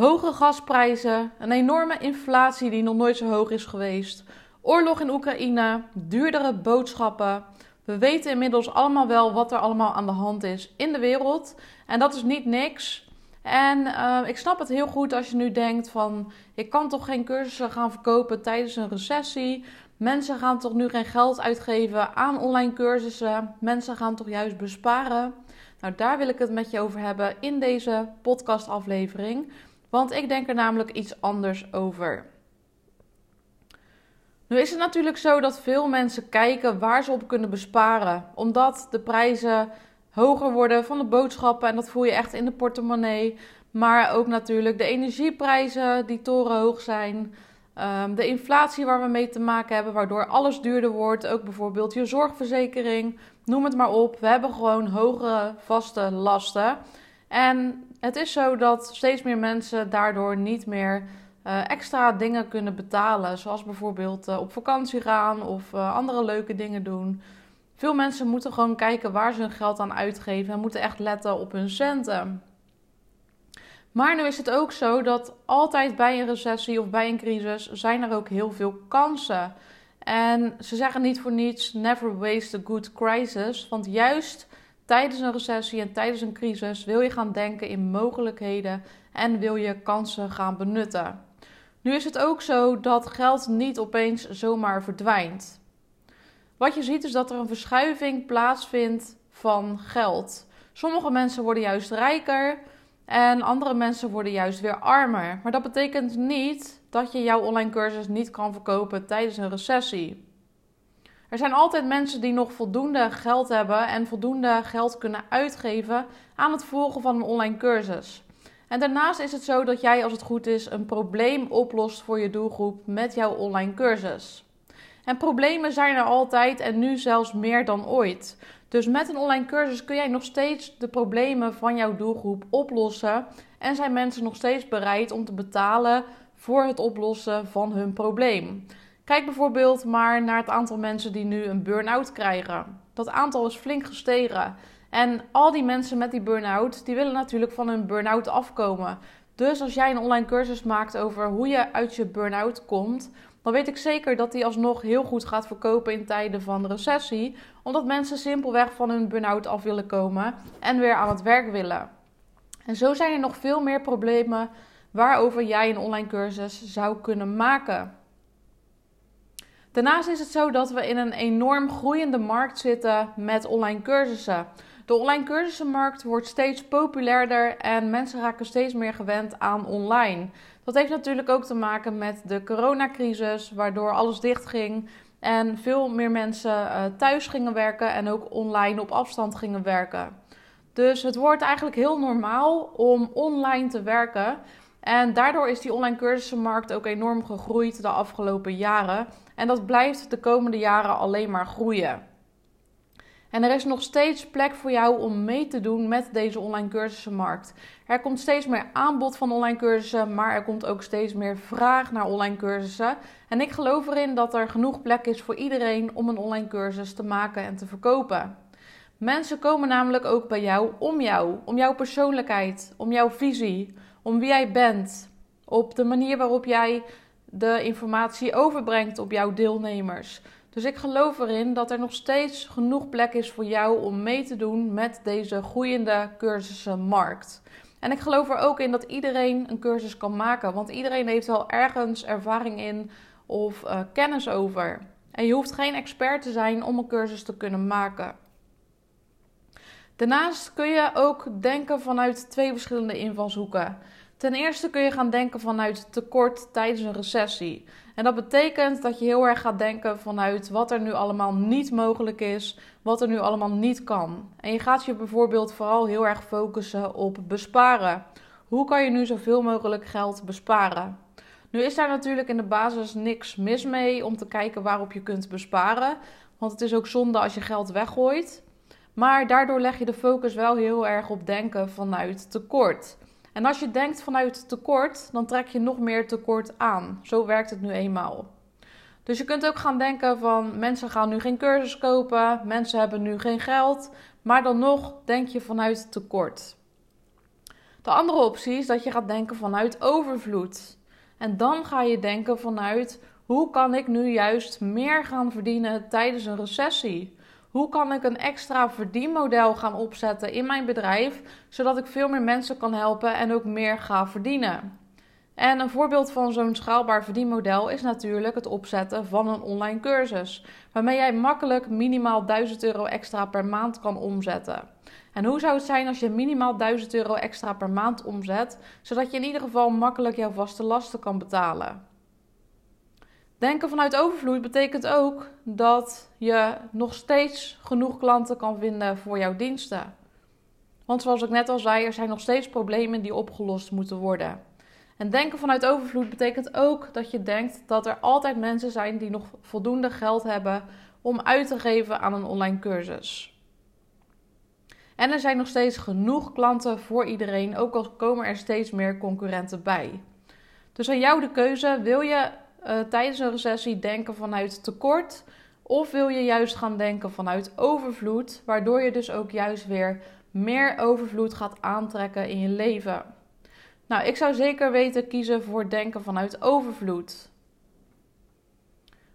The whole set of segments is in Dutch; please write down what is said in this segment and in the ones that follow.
Hoge gasprijzen, een enorme inflatie die nog nooit zo hoog is geweest, oorlog in Oekraïne, duurdere boodschappen. We weten inmiddels allemaal wel wat er allemaal aan de hand is in de wereld. En dat is niet niks. En uh, ik snap het heel goed als je nu denkt van... ik kan toch geen cursussen gaan verkopen tijdens een recessie? Mensen gaan toch nu geen geld uitgeven aan online cursussen? Mensen gaan toch juist besparen? Nou, daar wil ik het met je over hebben in deze podcastaflevering. Want ik denk er namelijk iets anders over. Nu is het natuurlijk zo dat veel mensen kijken waar ze op kunnen besparen. Omdat de prijzen hoger worden van de boodschappen en dat voel je echt in de portemonnee. Maar ook natuurlijk de energieprijzen die torenhoog zijn. Um, de inflatie waar we mee te maken hebben, waardoor alles duurder wordt. Ook bijvoorbeeld je zorgverzekering, noem het maar op. We hebben gewoon hogere vaste lasten. En het is zo dat steeds meer mensen daardoor niet meer uh, extra dingen kunnen betalen. Zoals bijvoorbeeld uh, op vakantie gaan of uh, andere leuke dingen doen. Veel mensen moeten gewoon kijken waar ze hun geld aan uitgeven en moeten echt letten op hun centen. Maar nu is het ook zo dat altijd bij een recessie of bij een crisis zijn er ook heel veel kansen. En ze zeggen niet voor niets: never waste a good crisis. Want juist tijdens een recessie en tijdens een crisis wil je gaan denken in mogelijkheden en wil je kansen gaan benutten. Nu is het ook zo dat geld niet opeens zomaar verdwijnt. Wat je ziet is dat er een verschuiving plaatsvindt van geld. Sommige mensen worden juist rijker en andere mensen worden juist weer armer. Maar dat betekent niet dat je jouw online cursus niet kan verkopen tijdens een recessie. Er zijn altijd mensen die nog voldoende geld hebben en voldoende geld kunnen uitgeven aan het volgen van een online cursus. En daarnaast is het zo dat jij, als het goed is, een probleem oplost voor je doelgroep met jouw online cursus. En problemen zijn er altijd en nu zelfs meer dan ooit. Dus met een online cursus kun jij nog steeds de problemen van jouw doelgroep oplossen. En zijn mensen nog steeds bereid om te betalen voor het oplossen van hun probleem. Kijk bijvoorbeeld maar naar het aantal mensen die nu een burn-out krijgen. Dat aantal is flink gestegen. En al die mensen met die burn-out, die willen natuurlijk van hun burn-out afkomen. Dus als jij een online cursus maakt over hoe je uit je burn-out komt, dan weet ik zeker dat die alsnog heel goed gaat verkopen in tijden van recessie. Omdat mensen simpelweg van hun burn-out af willen komen en weer aan het werk willen. En zo zijn er nog veel meer problemen waarover jij een online cursus zou kunnen maken. Daarnaast is het zo dat we in een enorm groeiende markt zitten met online cursussen. De online cursussenmarkt wordt steeds populairder en mensen raken steeds meer gewend aan online. Dat heeft natuurlijk ook te maken met de coronacrisis, waardoor alles dichtging en veel meer mensen uh, thuis gingen werken en ook online op afstand gingen werken. Dus het wordt eigenlijk heel normaal om online te werken. En daardoor is die online cursussenmarkt ook enorm gegroeid de afgelopen jaren. En dat blijft de komende jaren alleen maar groeien. En er is nog steeds plek voor jou om mee te doen met deze online cursussenmarkt. Er komt steeds meer aanbod van online cursussen, maar er komt ook steeds meer vraag naar online cursussen. En ik geloof erin dat er genoeg plek is voor iedereen om een online cursus te maken en te verkopen. Mensen komen namelijk ook bij jou om jou, om jouw persoonlijkheid, om jouw visie, om wie jij bent, op de manier waarop jij de informatie overbrengt op jouw deelnemers. Dus ik geloof erin dat er nog steeds genoeg plek is voor jou om mee te doen met deze groeiende cursussenmarkt. En ik geloof er ook in dat iedereen een cursus kan maken, want iedereen heeft wel ergens ervaring in of uh, kennis over. En je hoeft geen expert te zijn om een cursus te kunnen maken. Daarnaast kun je ook denken vanuit twee verschillende invalshoeken. Ten eerste kun je gaan denken vanuit tekort tijdens een recessie. En dat betekent dat je heel erg gaat denken vanuit wat er nu allemaal niet mogelijk is, wat er nu allemaal niet kan. En je gaat je bijvoorbeeld vooral heel erg focussen op besparen. Hoe kan je nu zoveel mogelijk geld besparen? Nu is daar natuurlijk in de basis niks mis mee om te kijken waarop je kunt besparen. Want het is ook zonde als je geld weggooit. Maar daardoor leg je de focus wel heel erg op denken vanuit tekort. En als je denkt vanuit tekort, dan trek je nog meer tekort aan. Zo werkt het nu eenmaal. Dus je kunt ook gaan denken van mensen gaan nu geen cursus kopen, mensen hebben nu geen geld, maar dan nog denk je vanuit tekort. De andere optie is dat je gaat denken vanuit overvloed. En dan ga je denken vanuit hoe kan ik nu juist meer gaan verdienen tijdens een recessie? Hoe kan ik een extra verdienmodel gaan opzetten in mijn bedrijf, zodat ik veel meer mensen kan helpen en ook meer ga verdienen? En een voorbeeld van zo'n schaalbaar verdienmodel is natuurlijk het opzetten van een online cursus, waarmee jij makkelijk minimaal 1000 euro extra per maand kan omzetten. En hoe zou het zijn als je minimaal 1000 euro extra per maand omzet, zodat je in ieder geval makkelijk jouw vaste lasten kan betalen? Denken vanuit overvloed betekent ook dat je nog steeds genoeg klanten kan vinden voor jouw diensten. Want zoals ik net al zei, er zijn nog steeds problemen die opgelost moeten worden. En denken vanuit overvloed betekent ook dat je denkt dat er altijd mensen zijn die nog voldoende geld hebben om uit te geven aan een online cursus. En er zijn nog steeds genoeg klanten voor iedereen, ook al komen er steeds meer concurrenten bij. Dus aan jou de keuze: wil je uh, tijdens een recessie denken vanuit tekort? Of wil je juist gaan denken vanuit overvloed, waardoor je dus ook juist weer meer overvloed gaat aantrekken in je leven? Nou, ik zou zeker weten kiezen voor denken vanuit overvloed.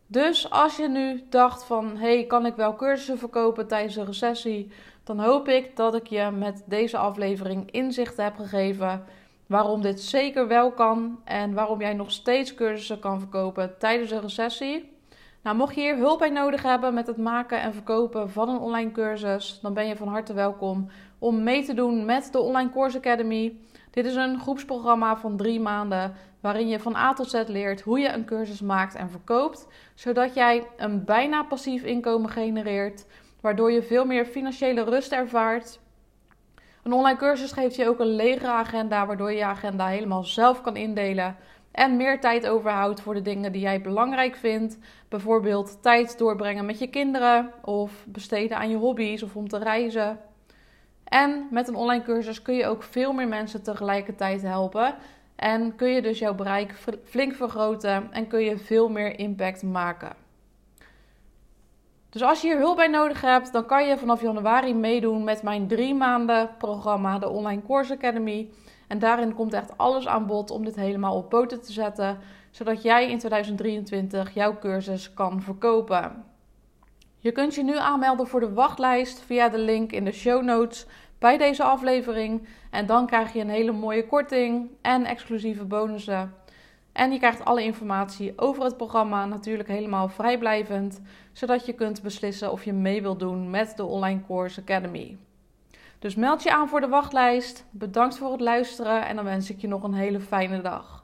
Dus als je nu dacht van, hey, kan ik wel cursussen verkopen tijdens een recessie? Dan hoop ik dat ik je met deze aflevering inzicht heb gegeven waarom dit zeker wel kan en waarom jij nog steeds cursussen kan verkopen tijdens een recessie. Nou, mocht je hier hulp bij nodig hebben met het maken en verkopen van een online cursus, dan ben je van harte welkom om mee te doen met de Online Course Academy. Dit is een groepsprogramma van drie maanden waarin je van A tot Z leert hoe je een cursus maakt en verkoopt, zodat jij een bijna passief inkomen genereert, waardoor je veel meer financiële rust ervaart een online cursus geeft je ook een lege agenda, waardoor je je agenda helemaal zelf kan indelen. En meer tijd overhoudt voor de dingen die jij belangrijk vindt. Bijvoorbeeld tijd doorbrengen met je kinderen, of besteden aan je hobby's of om te reizen. En met een online cursus kun je ook veel meer mensen tegelijkertijd helpen. En kun je dus jouw bereik flink vergroten en kun je veel meer impact maken. Dus als je hier hulp bij nodig hebt, dan kan je vanaf januari meedoen met mijn drie maanden programma, de Online Course Academy. En daarin komt echt alles aan bod om dit helemaal op poten te zetten, zodat jij in 2023 jouw cursus kan verkopen. Je kunt je nu aanmelden voor de wachtlijst via de link in de show notes bij deze aflevering. En dan krijg je een hele mooie korting en exclusieve bonussen. En je krijgt alle informatie over het programma natuurlijk helemaal vrijblijvend, zodat je kunt beslissen of je mee wilt doen met de Online Course Academy. Dus meld je aan voor de wachtlijst. Bedankt voor het luisteren en dan wens ik je nog een hele fijne dag.